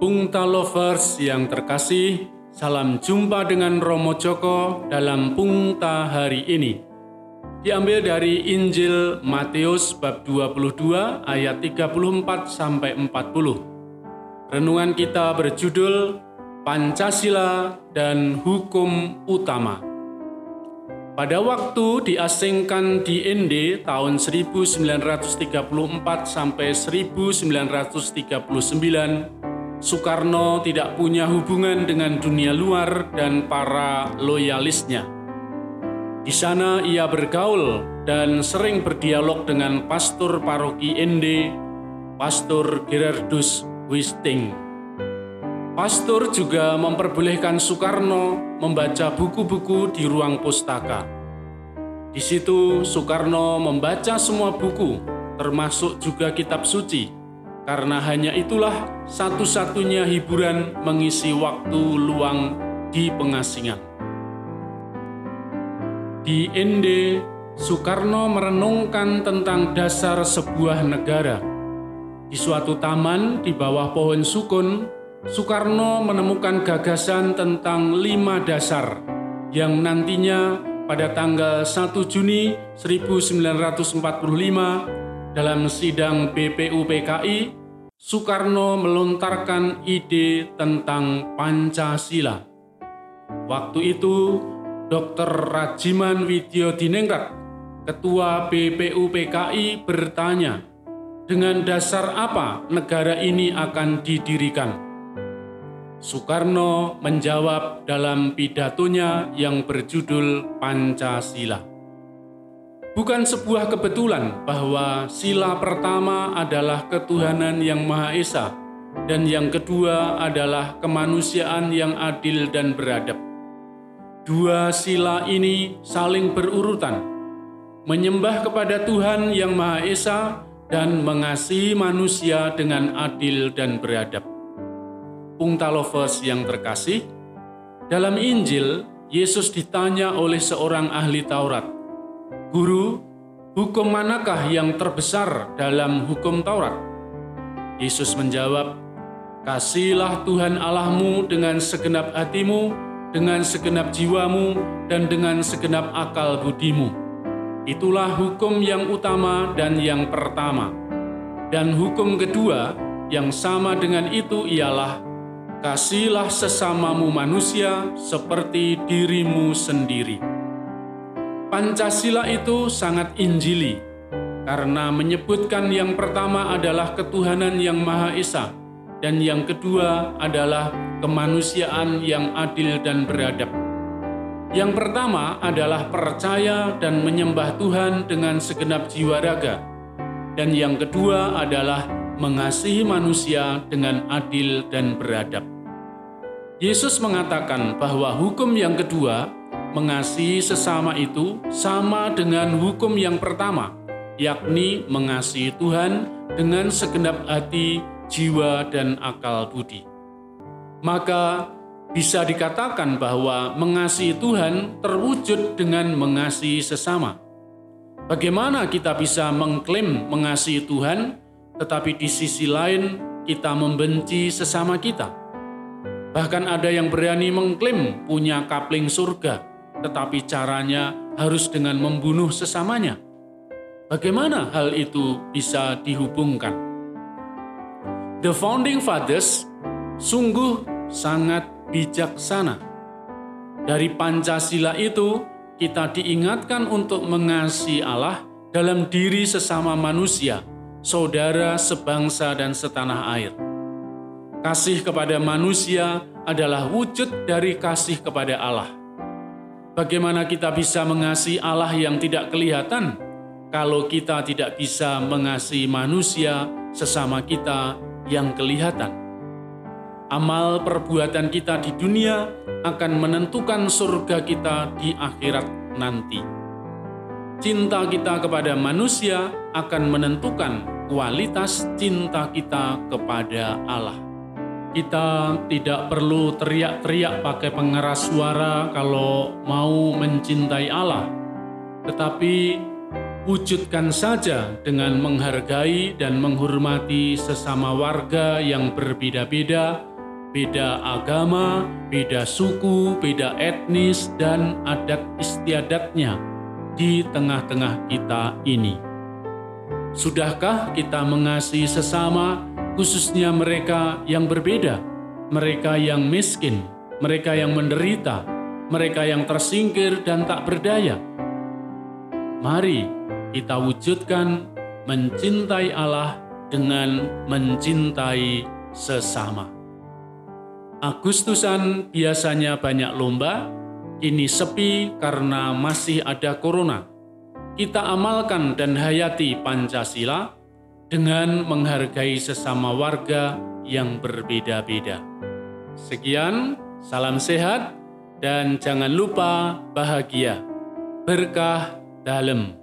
Pungta Lovers yang terkasih, salam jumpa dengan Romo Joko dalam Pungta hari ini. Diambil dari Injil Matius bab 22 ayat 34 sampai 40. Renungan kita berjudul Pancasila dan Hukum Utama. Pada waktu diasingkan di ND tahun 1934 sampai 1939, Soekarno tidak punya hubungan dengan dunia luar dan para loyalisnya. Di sana ia bergaul dan sering berdialog dengan pastor paroki Ende, Pastor Gerardus Wisting. Pastor juga memperbolehkan Soekarno membaca buku-buku di ruang pustaka. Di situ Soekarno membaca semua buku, termasuk juga kitab suci karena hanya itulah satu-satunya hiburan mengisi waktu luang di pengasingan. Di Ende, Soekarno merenungkan tentang dasar sebuah negara. Di suatu taman di bawah pohon sukun, Soekarno menemukan gagasan tentang lima dasar yang nantinya pada tanggal 1 Juni 1945 dalam sidang BPUPKI Soekarno melontarkan ide tentang Pancasila. Waktu itu, Dr. Rajiman Widyo Dinengrat, Ketua BPUPKI bertanya, dengan dasar apa negara ini akan didirikan? Soekarno menjawab dalam pidatonya yang berjudul Pancasila. Bukan sebuah kebetulan bahwa sila pertama adalah ketuhanan yang Maha Esa, dan yang kedua adalah kemanusiaan yang adil dan beradab. Dua sila ini saling berurutan, menyembah kepada Tuhan yang Maha Esa dan mengasihi manusia dengan adil dan beradab. Pungtalovers yang terkasih, dalam Injil, Yesus ditanya oleh seorang ahli Taurat, Guru, hukum manakah yang terbesar dalam hukum Taurat? Yesus menjawab, Kasihlah Tuhan Allahmu dengan segenap hatimu, dengan segenap jiwamu, dan dengan segenap akal budimu. Itulah hukum yang utama dan yang pertama. Dan hukum kedua yang sama dengan itu ialah Kasihlah sesamamu manusia seperti dirimu sendiri. Pancasila itu sangat injili karena menyebutkan yang pertama adalah ketuhanan yang Maha Esa dan yang kedua adalah kemanusiaan yang adil dan beradab. Yang pertama adalah percaya dan menyembah Tuhan dengan segenap jiwa raga. Dan yang kedua adalah mengasihi manusia dengan adil dan beradab. Yesus mengatakan bahwa hukum yang kedua Mengasihi sesama itu sama dengan hukum yang pertama, yakni mengasihi Tuhan dengan segenap hati, jiwa, dan akal budi. Maka bisa dikatakan bahwa mengasihi Tuhan terwujud dengan mengasihi sesama. Bagaimana kita bisa mengklaim mengasihi Tuhan, tetapi di sisi lain kita membenci sesama kita? Bahkan ada yang berani mengklaim punya kapling surga, tetapi caranya harus dengan membunuh sesamanya. Bagaimana hal itu bisa dihubungkan? The Founding Fathers sungguh sangat bijaksana. Dari Pancasila itu, kita diingatkan untuk mengasihi Allah dalam diri sesama manusia, saudara sebangsa dan setanah air. Kasih kepada manusia adalah wujud dari kasih kepada Allah. Bagaimana kita bisa mengasihi Allah yang tidak kelihatan kalau kita tidak bisa mengasihi manusia sesama kita yang kelihatan? Amal perbuatan kita di dunia akan menentukan surga kita di akhirat nanti. Cinta kita kepada manusia akan menentukan kualitas cinta kita kepada Allah. Kita tidak perlu teriak-teriak pakai pengeras suara kalau mau mencintai Allah, tetapi wujudkan saja dengan menghargai dan menghormati sesama warga yang berbeda-beda beda agama, beda suku, beda etnis, dan adat istiadatnya di tengah-tengah kita ini. Sudahkah kita mengasihi sesama, khususnya mereka yang berbeda, mereka yang miskin, mereka yang menderita, mereka yang tersingkir dan tak berdaya? Mari kita wujudkan mencintai Allah dengan mencintai sesama. Agustusan biasanya banyak lomba, kini sepi karena masih ada corona. Kita amalkan dan hayati Pancasila dengan menghargai sesama warga yang berbeda-beda. Sekian, salam sehat, dan jangan lupa bahagia. Berkah dalam.